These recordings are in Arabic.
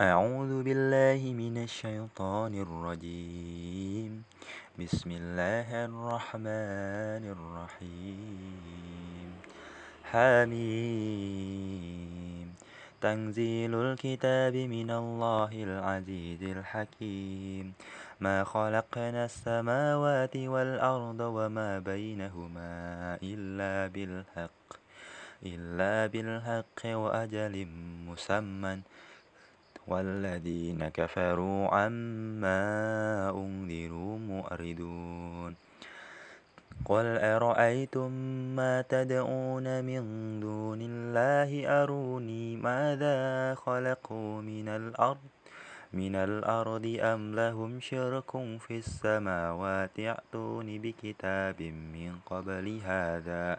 أعوذ بالله من الشيطان الرجيم. بسم الله الرحمن الرحيم. حميم. تنزيل الكتاب من الله العزيز الحكيم. ما خلقنا السماوات والأرض وما بينهما إلا بالحق. إلا بالحق وأجل مسمى. والذين كفروا عما أنذروا مؤردون. قل أرأيتم ما تدعون من دون الله؟ أروني ماذا خلقوا من الأرض؟ من الأرض أم لهم شرك في السماوات؟ ائتوني بكتاب من قبل هذا.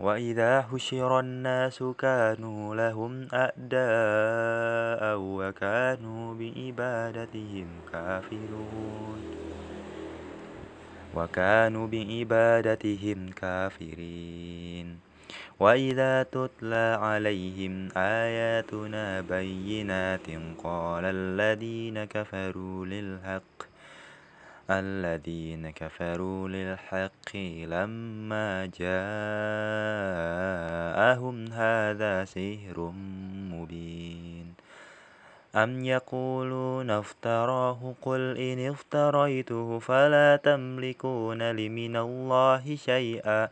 وإذا حشر الناس كانوا لهم أعداء وكانوا بعبادتهم كافرون وكانوا بعبادتهم كافرين وإذا تتلى عليهم آياتنا بينات قال الذين كفروا للحق الذين كفروا للحق لما جاءهم هذا سحر مبين. أم يقولون افتراه؟ قل إن افتريته فلا تملكون لي من الله شيئا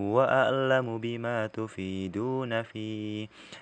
هو أعلم بما تفيدون فيه.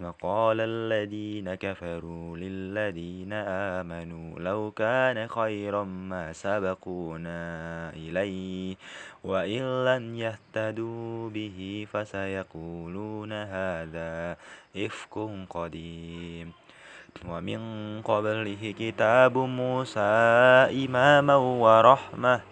وقال الذين كفروا للذين آمنوا لو كان خيرا ما سبقونا إليه وإن لم يهتدوا به فسيقولون هذا إفك قديم. ومن قبله كتاب موسى إماما ورحمة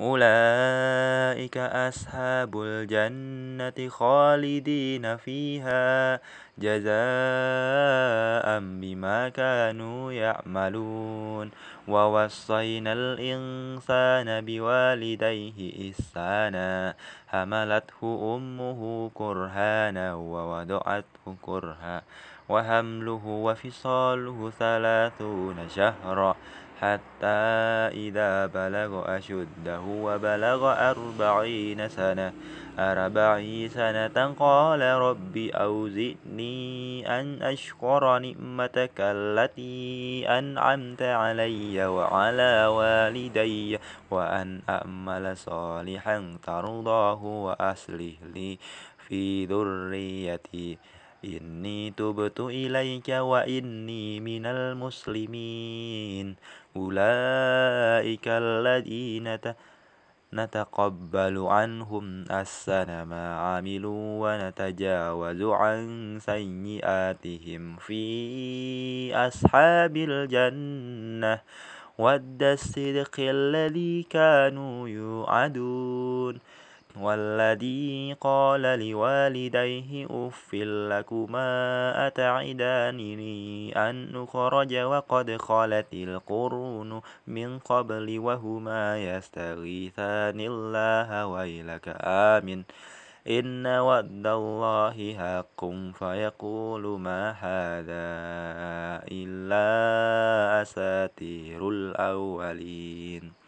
أولئك أصحاب الجنة خالدين فيها جزاء بما كانوا يعملون. ووصينا الإنسان بوالديه إحسانا حملته أمه كرهانا ووضعته كرها وحمله وفصاله ثلاثون شهرا. حتى إذا بلغ أشده وبلغ أربعين سنة أربعين سنة قال رب أوزئني أن أشكر نعمتك التي أنعمت علي وعلى والدي وأن أعمل صالحا ترضاه وأصلح لي في ذريتي. إني تبت إليك وإني من المسلمين. أولئك الذين نتقبل عنهم أحسن ما عملوا ونتجاوز عن سيئاتهم في أصحاب الجنة ود الصدق الذي كانوا يوعدون والذي قال لوالديه أف لكما أتعدانني أن أخرج وقد خلت القرون من قبل وهما يستغيثان الله ويلك آمن إن وعد الله حق فيقول ما هذا إلا أساطير الأولين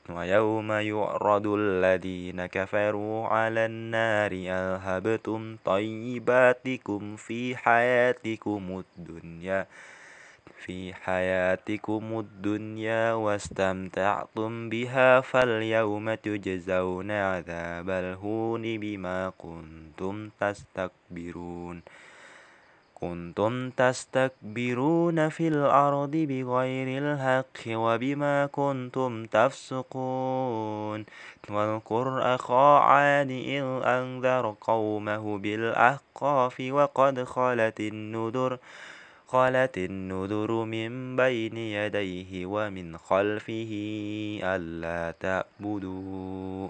ويوم يعرض الذين كفروا على النار أذهبتم طيباتكم في حياتكم الدنيا في حياتكم الدنيا واستمتعتم بها فاليوم تجزون عذاب الهون بما كنتم تستكبرون. كنتم تستكبرون في الأرض بغير الحق وبما كنتم تفسقون واذكر أخا عاد إذ أنذر قومه بالأحقاف وقد خلت النذر خلت النذر من بين يديه ومن خلفه ألا تعبدوا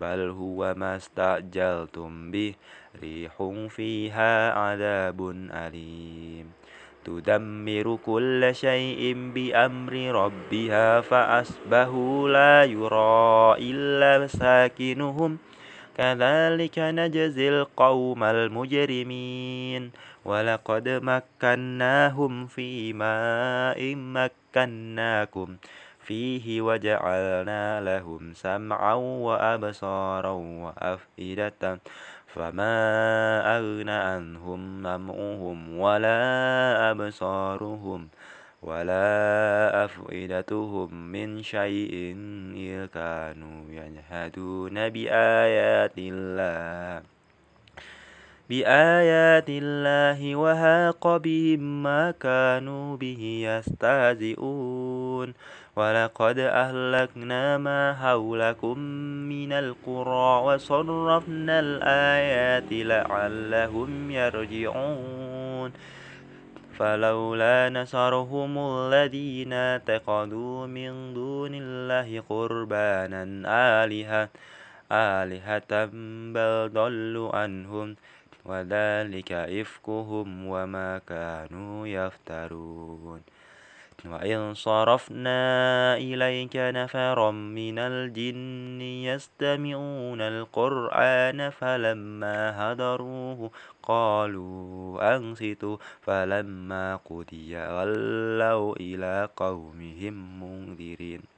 بل هو ما استعجلتم به ريح فيها عذاب أليم تدمر كل شيء بأمر ربها فأصبحوا لا يرى إلا مساكنهم كذلك نجزي القوم المجرمين ولقد مكناهم في ماء مكناكم فيه وجعلنا لهم سمعا وأبصارا وأفئدة. فما أغنى عنهم سمعهم ولا أبصارهم ولا أفئدتهم من شيء إذ كانوا يجحدون بآيات الله. بآيات الله وهاق بهم ما كانوا به يستهزئون ولقد أهلكنا ما حولكم من القرى وصرفنا الآيات لعلهم يرجعون فلولا نصرهم الذين اتخذوا من دون الله قربانا آلهة آلهة بل ضلوا عنهم وذلك إفكهم وما كانوا يفترون. وإن صرفنا إليك نفرا من الجن يستمعون القرآن فلما هدروه قالوا أنصتوا. فلما قضي ولوا إلى قومهم منذرين.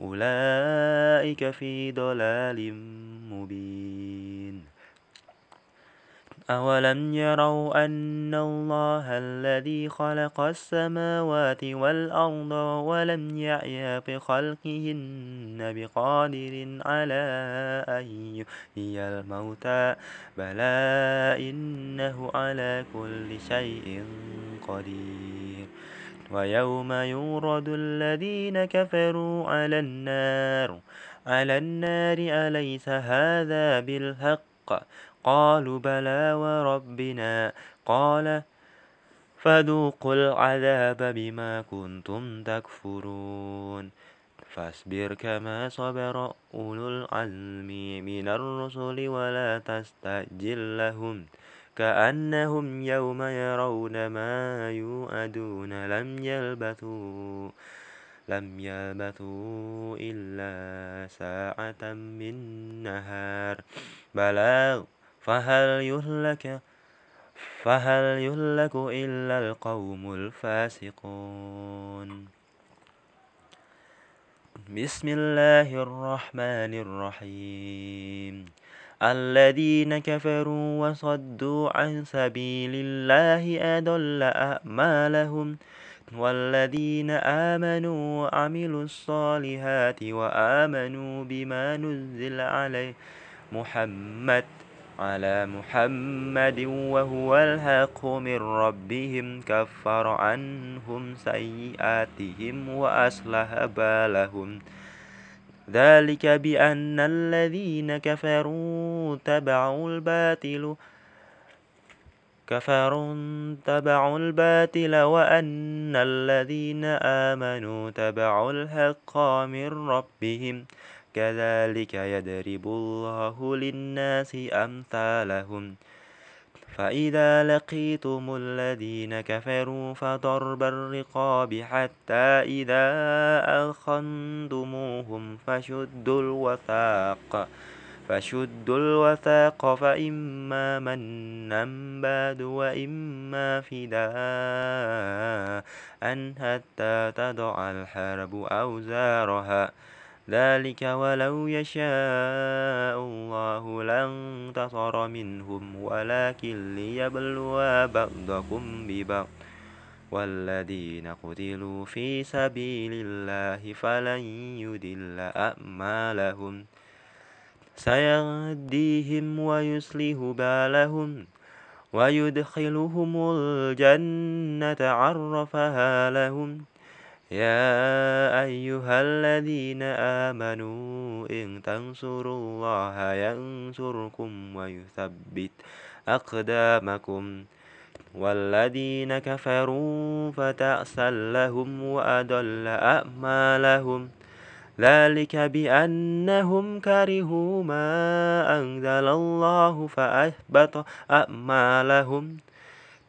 أولئك في ضلال مبين. أولم يروا أن الله الذي خلق السماوات والأرض ولم يعي بخلقهن بقادر على أن يحيي الموتى بلى إنه على كل شيء قدير. ويوم يورد الذين كفروا على النار على النار أليس هذا بالحق؟ قالوا بلى وربنا. قال فذوقوا العذاب بما كنتم تكفرون. فاصبر كما صبر أولو العلم من الرسل ولا تستعجل لهم. كأنهم يوم يرون ما يوعدون. لم يلبثوا لم يلبثوا إلا ساعة من نهار. بلاغ فهل يهلك فهل يهلك إلا القوم الفاسقون. بسم الله الرحمن الرحيم. الذين كفروا وصدوا عن سبيل الله أضل أعمالهم والذين آمنوا وعملوا الصالحات وآمنوا بما نزل عليه محمد على محمد وهو الحق من ربهم كفر عنهم سيئاتهم وأصلح بالهم. ذلك بأن الذين كفروا تبعوا الباطل كفروا تبعوا الباطل وأن الذين آمنوا تبعوا الحق من ربهم. كذلك يضرب الله للناس أمثالهم. فإذا لقيتم الذين كفروا فضرب الرقاب حتى إذا أخنتموهم فشدوا الوثاق فشدوا الوثاق فإما منا بعد وإما فداء حتى تضع الحرب أوزارها. ذلك ولو يشاء الله لانتصر منهم ولكن ليبلو بعضكم ببعض. والذين قتلوا في سبيل الله فلن يدل أعمالهم. سيهديهم ويصلح بالهم ويدخلهم الجنة عرفها لهم. يا أيها الذين آمنوا إن تنصروا الله ينصركم ويثبت أقدامكم والذين كفروا فتأسا لهم وأضل أعمالهم ذلك بأنهم كرهوا ما أنزل الله فأحبط أعمالهم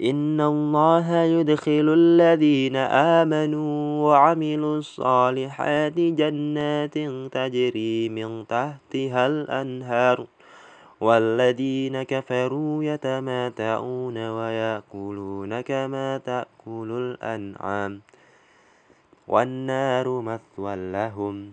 إن الله يدخل الذين آمنوا وعملوا الصالحات جنات تجري من تحتها الأنهار والذين كفروا يتماتعون ويأكلون كما تأكل الأنعام والنار مثوى لهم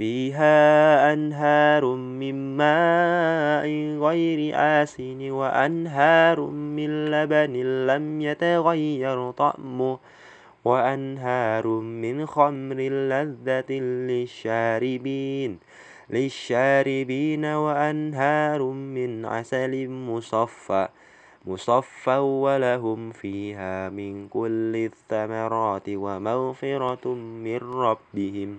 فيها أنهار من ماء غير آسن وأنهار من لبن لم يتغير طعمه وأنهار من خمر لذة للشاربين للشاربين وأنهار من عسل مصفى مصفى ولهم فيها من كل الثمرات ومغفرة من ربهم.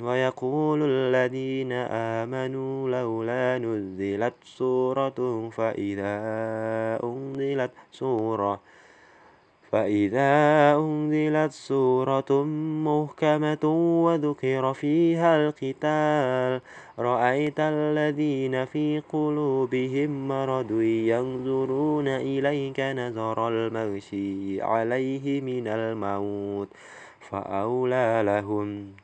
ويقول الذين آمنوا لولا نزلت سورة فإذا أنزلت سورة فإذا أنزلت سورة محكمة وذكر فيها القتال رأيت الذين في قلوبهم مرض ينظرون إليك نظر المغشي عليه من الموت فأولى لهم.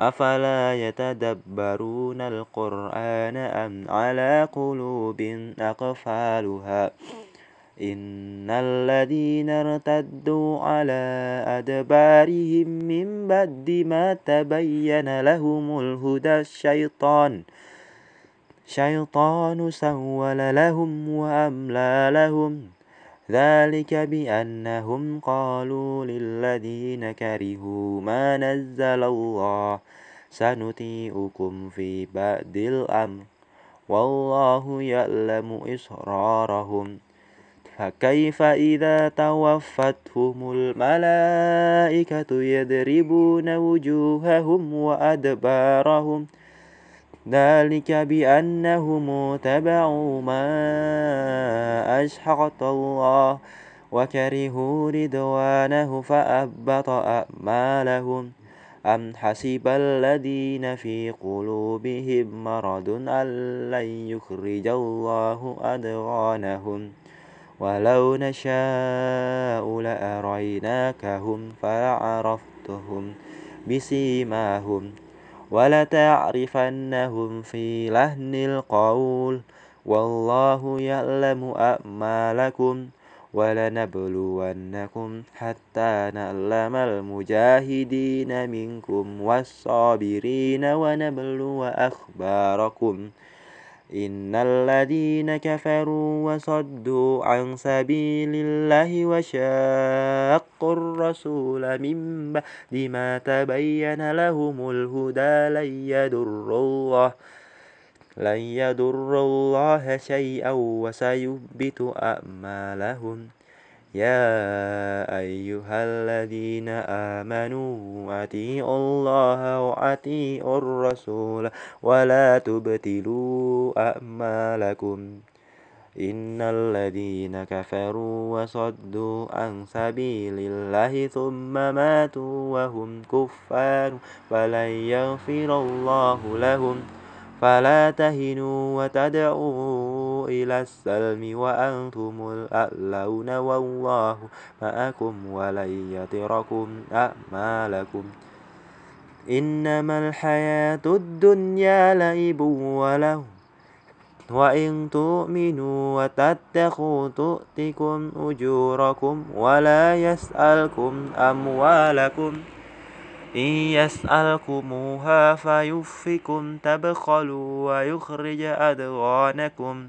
أفلا يتدبرون القرآن أم على قلوب أقفالها؟ إن الذين ارتدوا على أدبارهم من بعد ما تبين لهم الهدى الشيطان شيطان سول لهم وأملى لهم ذلك بأنهم قالوا للذين كرهوا ما نزل الله سنطيعكم في بعد الأمر والله يعلم إسرارهم. فكيف إذا توفتهم الملائكة يضربون وجوههم وأدبارهم؟ ذلك بأنهم تبعوا ما أشحقت الله وكرهوا رضوانه فأبط أعمالهم. أم حسب الذين في قلوبهم مرض أن لن يخرج الله أدغانهم ولو نشاء لأريناكهم فلعرفتهم بسيماهم. ولتعرفنهم في لهن القول والله يعلم أعمالكم ولنبلونكم حتى نعلم المجاهدين منكم والصابرين ونبلو أخباركم إن الذين كفروا وصدوا عن سبيل الله وشاقوا الرسول من بعد ما تبين لهم الهدى لن يضر الله لن يضر الله شيئا وسيثبت أعمالهم يا أيها الذين آمنوا أطيعوا الله وأطيعوا الرسول ولا تبتلوا أعمالكم إن الذين كفروا وصدوا عن سبيل الله ثم ماتوا وهم كفار فلن يغفر الله لهم. فلا تهنوا وتدعوا إلى السلم وأنتم الأعلون والله معكم ولن يتركم أعمالكم. إنما الحياة الدنيا لعب وله وإن تؤمنوا وتتقوا تؤتكم أجوركم ولا يسألكم أموالكم. إن يسألكموها فيوفكم تبخلوا ويخرج أدغانكم.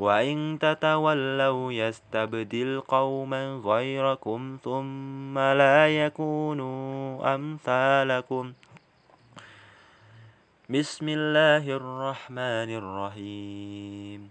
وإن تتولوا يستبدل قوما غيركم ثم لا يكونوا أمثالكم بسم الله الرحمن الرحيم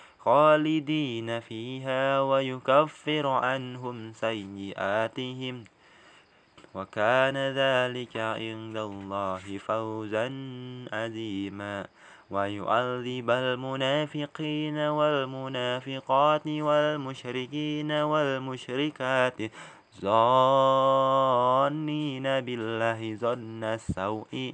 خالدين فيها ويكفر عنهم سيئاتهم. وكان ذلك عند الله فوزا عظيما. ويعذب المنافقين والمنافقات والمشركين والمشركات. ظانين بالله ظن السوء.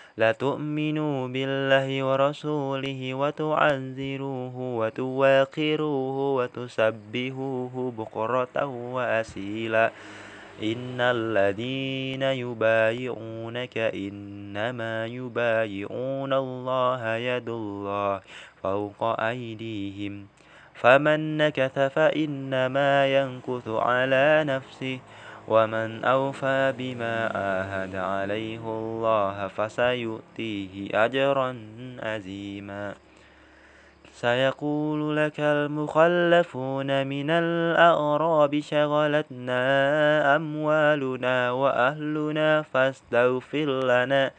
لتؤمنوا بالله ورسوله وتعزروه وتواقروه وتسبهوه بكرة وأسيلا إن الذين يبايعونك إنما يبايعون الله يد الله فوق أيديهم. فمن نكث فإنما ينكث على نفسه. ومن أوفى بما آهد عليه الله فسيؤتيه أجرا عظيما سيقول لك المخلفون من الأغراب شغلتنا أموالنا وأهلنا فاستغفر لنا.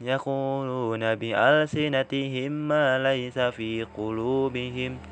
يقولون بألسنتهم ما ليس في قلوبهم.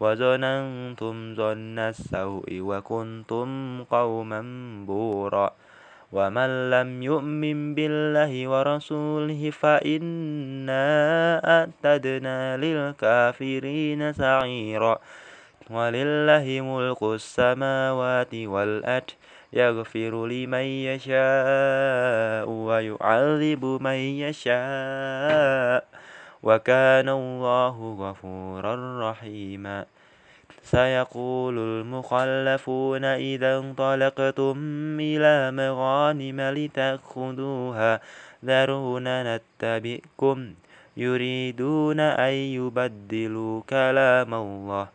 وظننتم ظن السوء وكنتم قوما بورا ومن لم يؤمن بالله ورسوله فإنا أعتدنا للكافرين سعيرا ولله ملك السماوات والأرض يغفر لمن يشاء ويعذب من يشاء وكان الله غفورا رحيما. سيقول المخلفون إذا انطلقتم إلى مغانم لتأخذوها. ذرونا نتبئكم. يريدون أن يبدلوا كلام الله.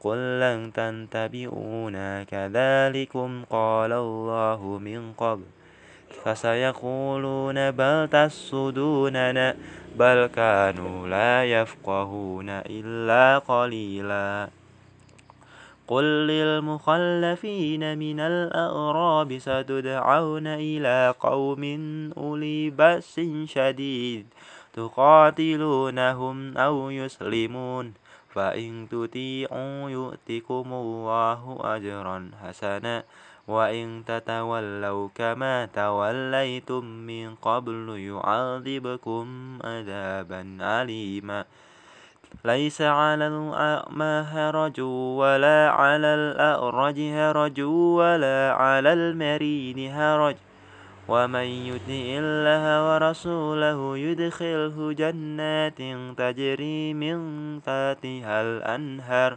قل لن تنتبئونا. كذلكم قال الله من قبل. فسيقولون بل تسدوننا بل كانوا لا يفقهون إلا قليلا. قل للمخلفين من الأغراب ستدعون إلى قوم أولي بأس شديد تقاتلونهم أو يسلمون. فإن تطيعوا يؤتكم الله أجرا حسنا وإن تتولوا كما توليتم من قبل يعذبكم عذابا أليما. ليس على الأعمى هرج ولا على الأعرج هرج ولا على المريض هرج. ومن يطع الله ورسوله يدخله جنات تجري من تحتها الأنهار.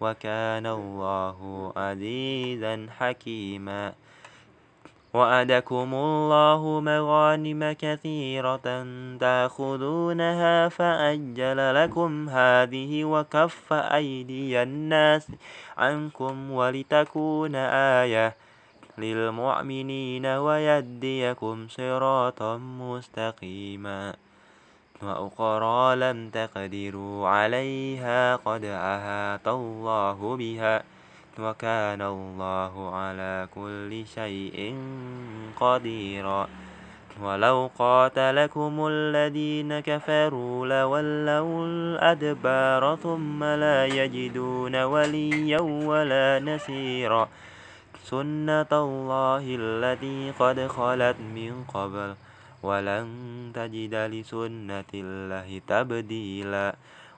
وكان الله عزيزا حكيما. وعدكم الله مغانم كثيرة تأخذونها فأجل لكم هذه وكف أيدي الناس عنكم ولتكون آية للمؤمنين ويديكم صراطا مستقيما. وأخرى لم تقدروا عليها قد أهات الله بها وكان الله على كل شيء قديرا. ولو قاتلكم الذين كفروا لولوا الأدبار ثم لا يجدون وليا ولا نصيرا. سنة الله التي قد خلت من قبل ولن تجد لسنة الله تبديلا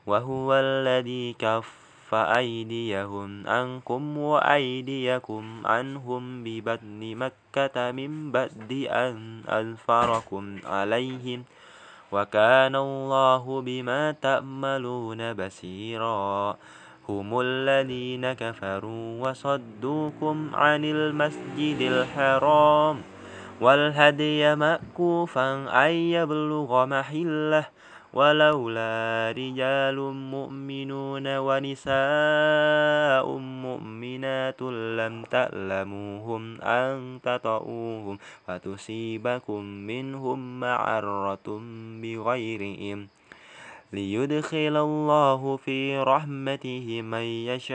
وهو الذي كف فأيديهم عنكم وأيديكم عنهم ببطن مكة من بعد أن أظفركم عليهم وكان الله بما تأملون بصيرا هم الذين كفروا وصدوكم عن المسجد الحرام والهدي مأكوفا أن يبلغ محله ولولا رجال مؤمنون ونساء مؤمنات لم تعلموهم أن تطؤوهم فتصيبكم منهم معرة بغيرهم ليدخل الله في رحمته من يشاء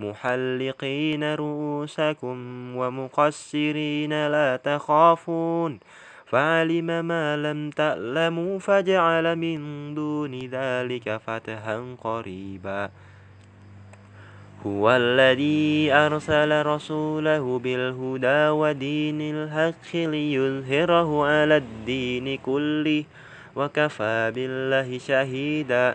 محلقين رؤوسكم ومقصرين لا تخافون فعلم ما لم تعلموا فجعل من دون ذلك فتحا قريبا هو الذي أرسل رسوله بالهدى ودين الحق ليظهره على الدين كله وكفى بالله شهيدا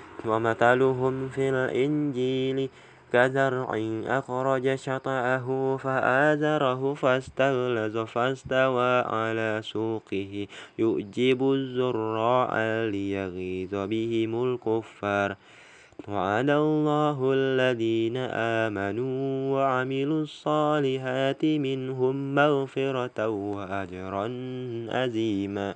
ومثلهم في الإنجيل كزرع أخرج شطأه فآزره فاستغلظ فاستوى على سوقه. يؤجب الزراع ليغيظ بهم الكفار. وعد الله الذين آمنوا وعملوا الصالحات منهم مغفرة وأجرا عظيما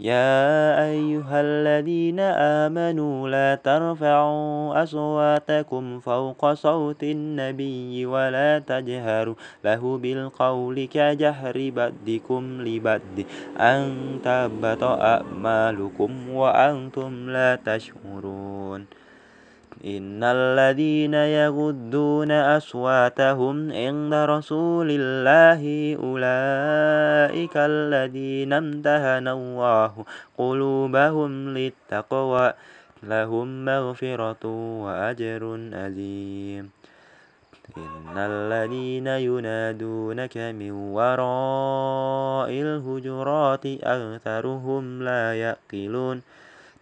يا أيها الذين آمنوا لا ترفعوا أصواتكم فوق صوت النبي ولا تجهروا له بالقول كجهر بدكم لبد أن تبت أعمالكم وأنتم لا تشعرون. إن الذين يغضون أصواتهم عند رسول الله أولئك الذين امتهن الله قلوبهم للتقوى لهم مغفرة وأجر عظيم إن الذين ينادونك من وراء الهجرات أكثرهم لا يأكلون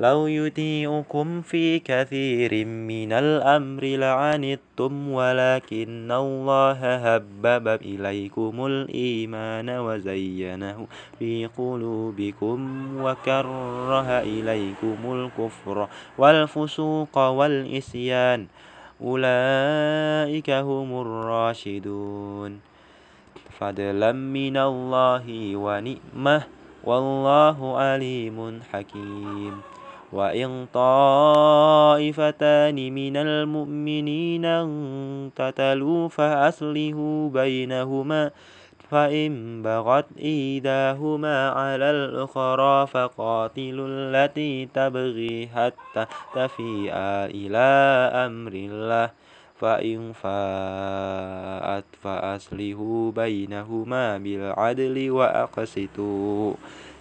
لو يطيعكم في كثير من الأمر لعنتم ولكن الله هبب إليكم الإيمان وزينه في قلوبكم وكره إليكم الكفر والفسوق والإسيان أولئك هم الراشدون فضلا من الله ونعمه والله عليم حكيم وإن طائفتان من المؤمنين اقتتلوا فأصلحوا بينهما فإن بغت إيداهما على الأخرى فقاتلوا التي تبغي حتى تفيء إلى أمر الله فإن فاءت فأصلحوا بينهما بالعدل وأقسطوا.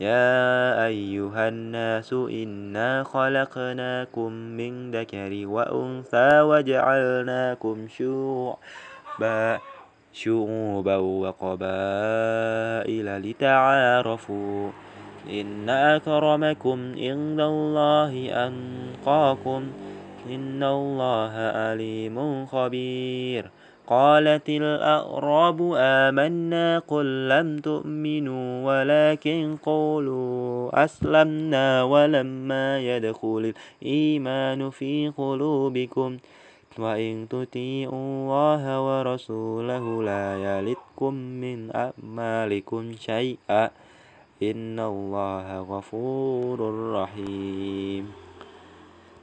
يا أيها الناس إنا خلقناكم من ذكر وأنثى وجعلناكم شعوبا شعوبا وقبائل لتعارفوا إن أكرمكم عند الله أنقاكم إن الله عليم خبير. قالت الأعراب آمنا قل لم تؤمنوا ولكن قولوا أسلمنا ولما يدخل الإيمان في قلوبكم. وإن تطيعوا الله ورسوله لا يلدكم من أعمالكم شيئا. إن الله غفور رحيم.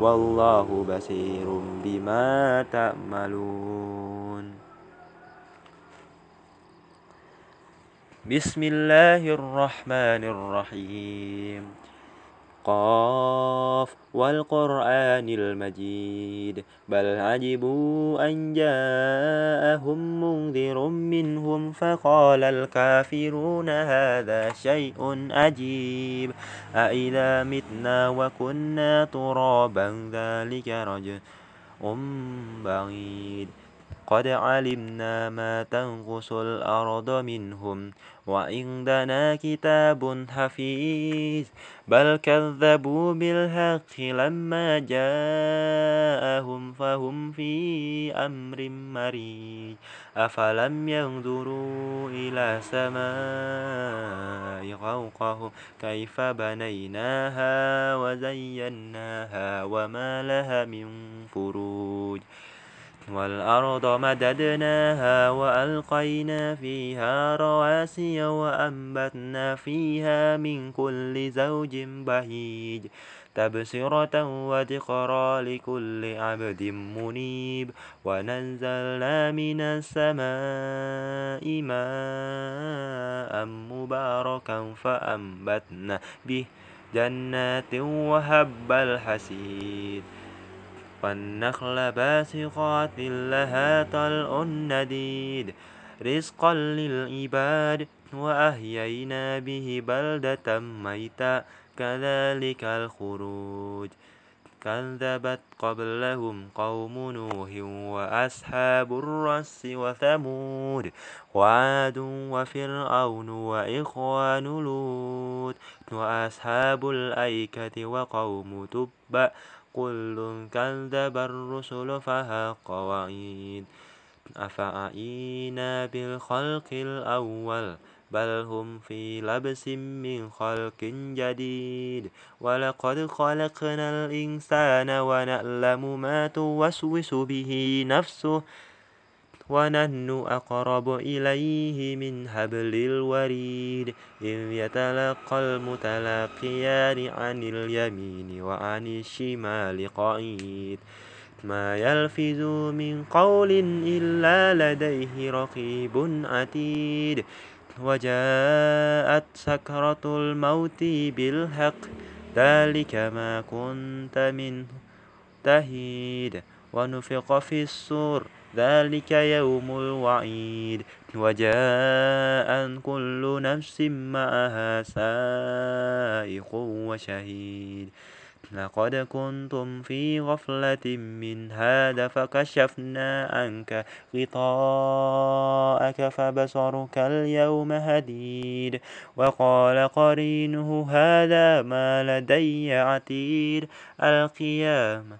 والله بصير بما تعملون. بسم الله الرحمن الرحيم. قاف والقرآن المجيد بل عجبوا أن جاءهم منذر منهم فقال الكافرون هذا شيء عجيب أإذا متنا وكنا ترابا ذلك رجع بعيد قد علمنا ما تنقص الأرض منهم وعندنا كتاب حفيظ. بل كذبوا بالحق لما جاءهم فهم في أمر مريج. أفلم ينظروا إلى سماء فوقهم كيف بنيناها وزيناها وما لها من فروج. والأرض مددناها وألقينا فيها رواسي وأنبتنا فيها من كل زوج بهيج. تبصرة وذكرى لكل عبد منيب. ونزلنا من السماء ماء مباركا فأنبتنا به جنات وهب الحسيد. والنخل باسقات لها طلع نديد رزقا للعباد وأحيينا به بلدة ميتا كذلك الخروج. كذبت قبلهم قوم نوح وأصحاب الرس وثمود وعاد وفرعون وإخوان لوط وأصحاب الأيكة وقوم تبأ كل كذب الرسل فهاق وعيد. أفعينا بالخلق الأول؟ بل هم في لبس من خلق جديد. ولقد خلقنا الإنسان ونعلم ما توسوس به نفسه. ونحن أقرب إليه من حبل الوريد إذ يتلقى المتلقيان عن اليمين وعن الشمال قعيد. ما يلفظ من قول إلا لديه رقيب عتيد. وجاءت سكرة الموت بالحق ذلك ما كنت منه تهيد. ونفق في السور ذلك يوم الوعيد. وجاء كل نفس معها سائق وشهيد. لقد كنتم في غفلة من هذا فكشفنا عنك غطاءك فبصرك اليوم هديد. وقال قرينه هذا ما لدي عتيد. القيامة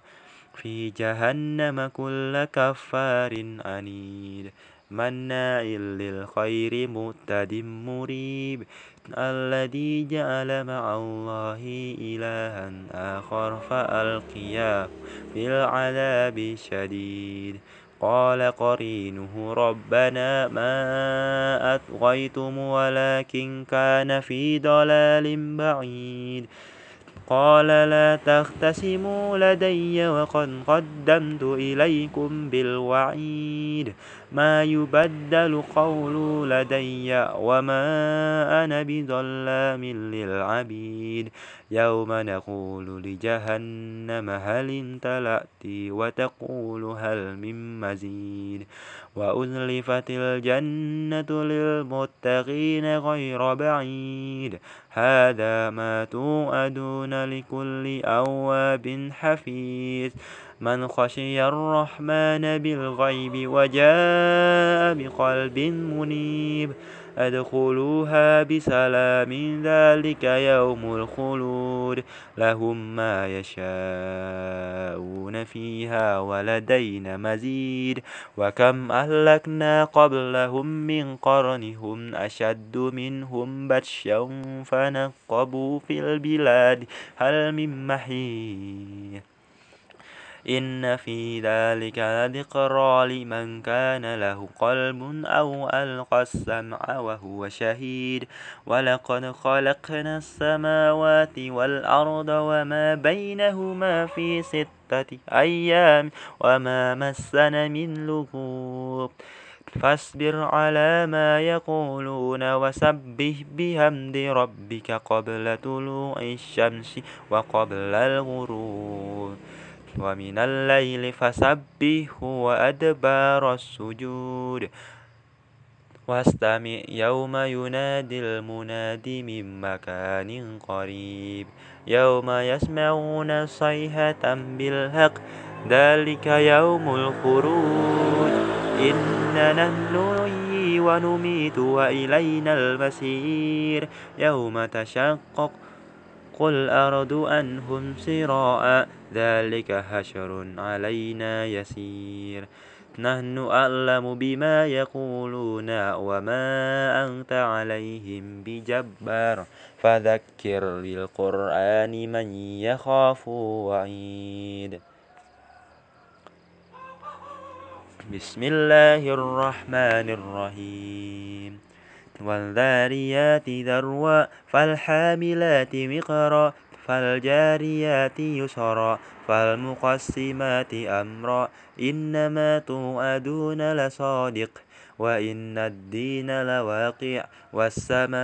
في جهنم كل كفار عنيد. مناع للخير متد مريب. الذي جعل مع الله إلها آخر فألقياه في العذاب الشديد قال قرينه ربنا ما أطغيتم ولكن كان في ضلال بعيد. قال لا تختصموا لدي وقد قدمت إليكم بالوعيد. ما يبدل قول لدي وما أنا بظلام للعبيد. يوم نقول لجهنم هل امتلأت وتقول هل من مزيد. وأزلفت الجنة للمتقين غير بعيد. هذا ما توعدون لكل أواب حفيظ. من خشي الرحمن بالغيب وجاء بقلب منيب. أدخلوها بسلام ذلك يوم الخلود. لهم ما يشاءون فيها ولدينا مزيد. وكم أهلكنا قبلهم من قرن هم أشد منهم بطشا فنقبوا في البلاد. هل من محيط إن في ذلك لذكرى لمن كان له قلب أو ألقى السمع وهو شهيد ولقد خلقنا السماوات والأرض وما بينهما في ستة أيام وما مسنا من لغوب فاصبر على ما يقولون وسبح بحمد ربك قبل طلوع الشمس وقبل الغروب ومن الليل فسبحه وأدبار السجود. واستمع يوم ينادي المناد من مكان قريب. يوم يسمعون الصيحة بالحق ذلك يوم الخروج. إننا نحن نحيي ونميت وإلينا المسير. يوم تشقق قل أرد أنهم سراء ذلك حشر علينا يسير. نحن أعلم بما يقولون وما أنت عليهم بجبار. فذكر بالقرآن من يخاف وعيد. بسم الله الرحمن الرحيم. والذاريات ذروا فالحاملات مقرا فالجاريات يسرا فالمقسمات أمرا إنما توعدون لصادق وإن الدين لواقع والسماء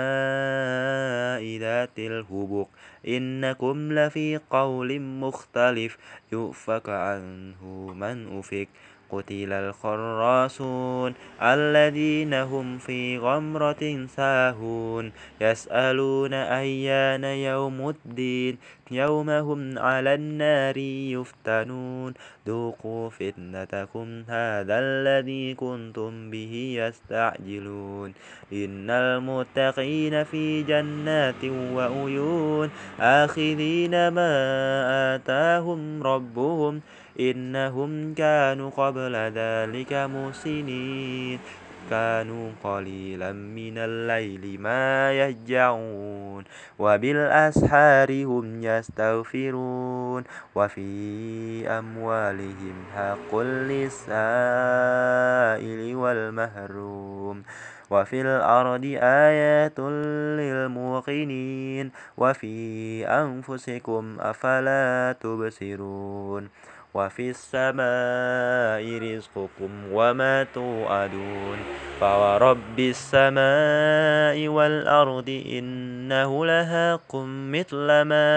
ذات الهبق إنكم لفي قول مختلف يؤفك عنه من أفك قتل الخراصون الذين هم في غمرة ساهون. يسألون أيان يوم الدين يوم هم على النار يفتنون. ذوقوا فتنتكم هذا الذي كنتم به يستعجلون. إن المتقين في جنات وعيون آخذين ما آتاهم ربهم إنهم كانوا قبل ذلك محسنين. كانوا قليلا من الليل ما يهجعون وبالأسحار هم يستغفرون. وفي أموالهم حق للسائل والمهروم وفي الأرض آيات للموقنين. وفي أنفسكم أفلا تبصرون. وفي السماء رزقكم وما توعدون فورب السماء والأرض إنه لهاق مثل ما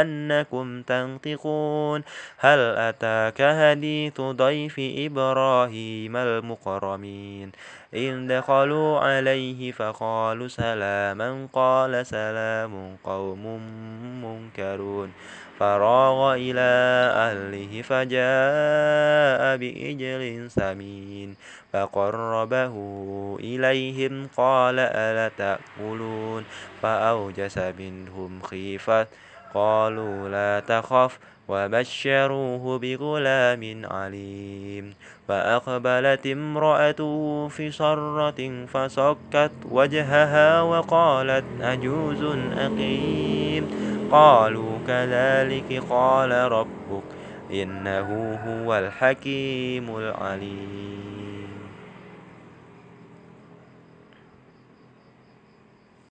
أنكم تنطقون. هل أتاك حديث ضيف إبراهيم المكرمين؟ إذ دخلوا عليه فقالوا سلاما. قال سلام قوم منكرون. فراغ إلى أهله فجاء بإجل سمين فقربه إليهم قال ألا تأكلون فأوجس منهم خيفة قالوا لا تخف وبشروه بغلام عليم. فأقبلت امرأته في صرة فصكت وجهها وقالت أجوز أقيم. قالوا كذلك قال ربك إنه هو الحكيم العليم.